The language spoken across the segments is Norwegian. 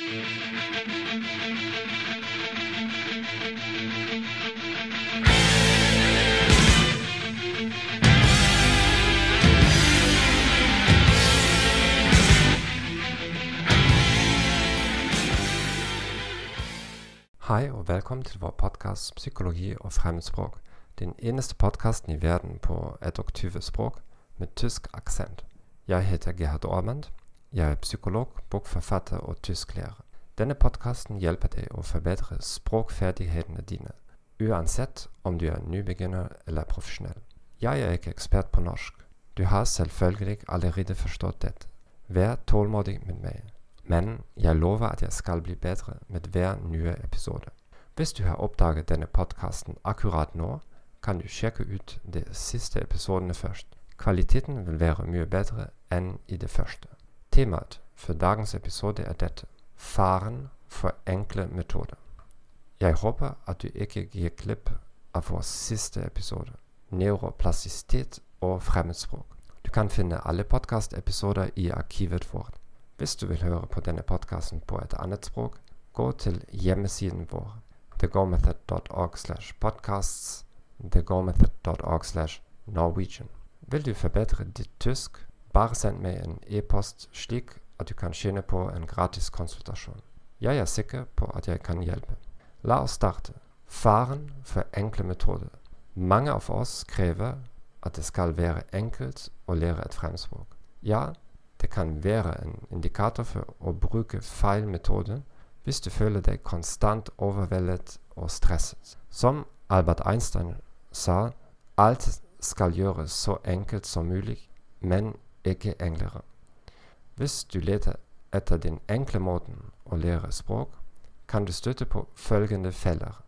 Hei og velkommen til vår podkast 'Psykologi og fremmedspråk'. Den eneste podkasten i verden på 21 språk med tysk aksent. Jeg heter Gerhard Ormand. Jeg er psykolog, bokforfatter og tysklærer. Denne podkasten hjelper deg å forbedre språkferdighetene dine, uansett om du er nybegynner eller profesjonell. Jeg er ikke ekspert på norsk. Du har selvfølgelig allerede forstått dette. Vær tålmodig med meg. Men jeg lover at jeg skal bli bedre med hver nye episode. Hvis du har oppdaget denne podkasten akkurat nå, kan du sjekke ut de siste episodene først. Kvaliteten vil være mye bedre enn i det første. Temaet for dagens episode er dette faren for enkle metoder. Jeg håper at du ikke gir glipp av vår siste episode, neuroplastisitet og fremmedspråk. Du kan finne alle podkastepisoder i arkivet vårt. Hvis du vil høre på denne podkasten på et annet språk, gå til hjemmesiden vår thegomethod.org slash podcasts thegomethod.org slash norwegian. Vil du forbedre ditt tysk, bare send meg en e-post slik at du kan tjene på en gratis konsultasjon. Jeg er sikker på at jeg kan hjelpe. La oss starte. Faren for enkle metoder. Mange av oss krever at det skal være enkelt å lære et fremspråk. Ja, det kan være en indikator for å bruke feil metode hvis du føler deg konstant overveldet og stresset. Som Albert Einstein sa, alt skal gjøres så enkelt som mulig, men ikke enklere. Hvis du leter etter den enkle måten å lære språk, kan du støtte på følgende feller.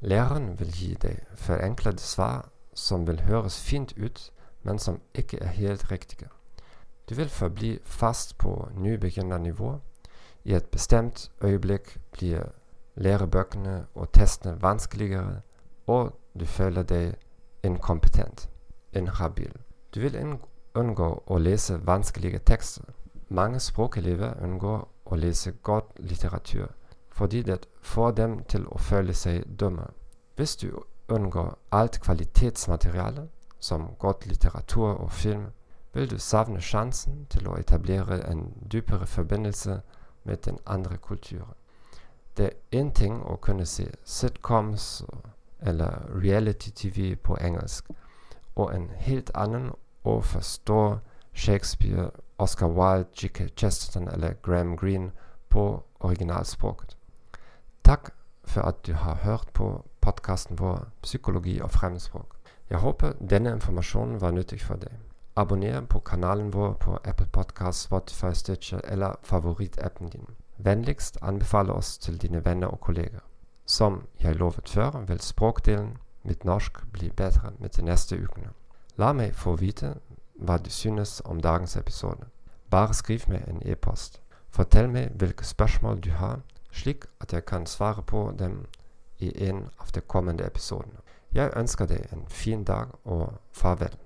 Læreren vil gi deg forenklede svar som vil høres fint ut, men som ikke er helt riktige. Du vil forbli fast på nybegynnernivå. I et bestemt øyeblikk blir lærebøkene og testene vanskeligere, og du føler deg inkompetent, inhabil. Du vil unngå å lese vanskelige tekster. Mange språkelever unngår å lese godt litteratur fordi det får dem til å føle seg dumme. Hvis du unngår alt kvalitetsmateriale, som godt litteratur og film, vil du savne sjansen til å etablere en dypere forbindelse med den andre kulturen. Det er én ting å kunne se sitcoms eller reality-TV på engelsk, og en helt annen å forstå Shakespeare, Oscar Wilde, G.K. Chesterton eller Graham Greene på originalspråket. Takk for at du har hørt på podkasten vår 'Psykologi og fremmedspråk'. Jeg håper denne informasjonen var nyttig for deg. Abonner på kanalen vår på Apple Podcast, Spotify, Stitcher eller favorittappen din. Vennligst anbefale oss til dine venner og kolleger. Som jeg lovet før, vil språkdelen mitt norsk bli bedre med de neste ukene. La meg få vite hva du synes om dagens episode. Bare skriv meg en e-post. Fortell meg hvilke spørsmål du har, slik at jeg kan svare på dem i en av de kommende episodene. Jeg ønsker deg en fin dag og farvel.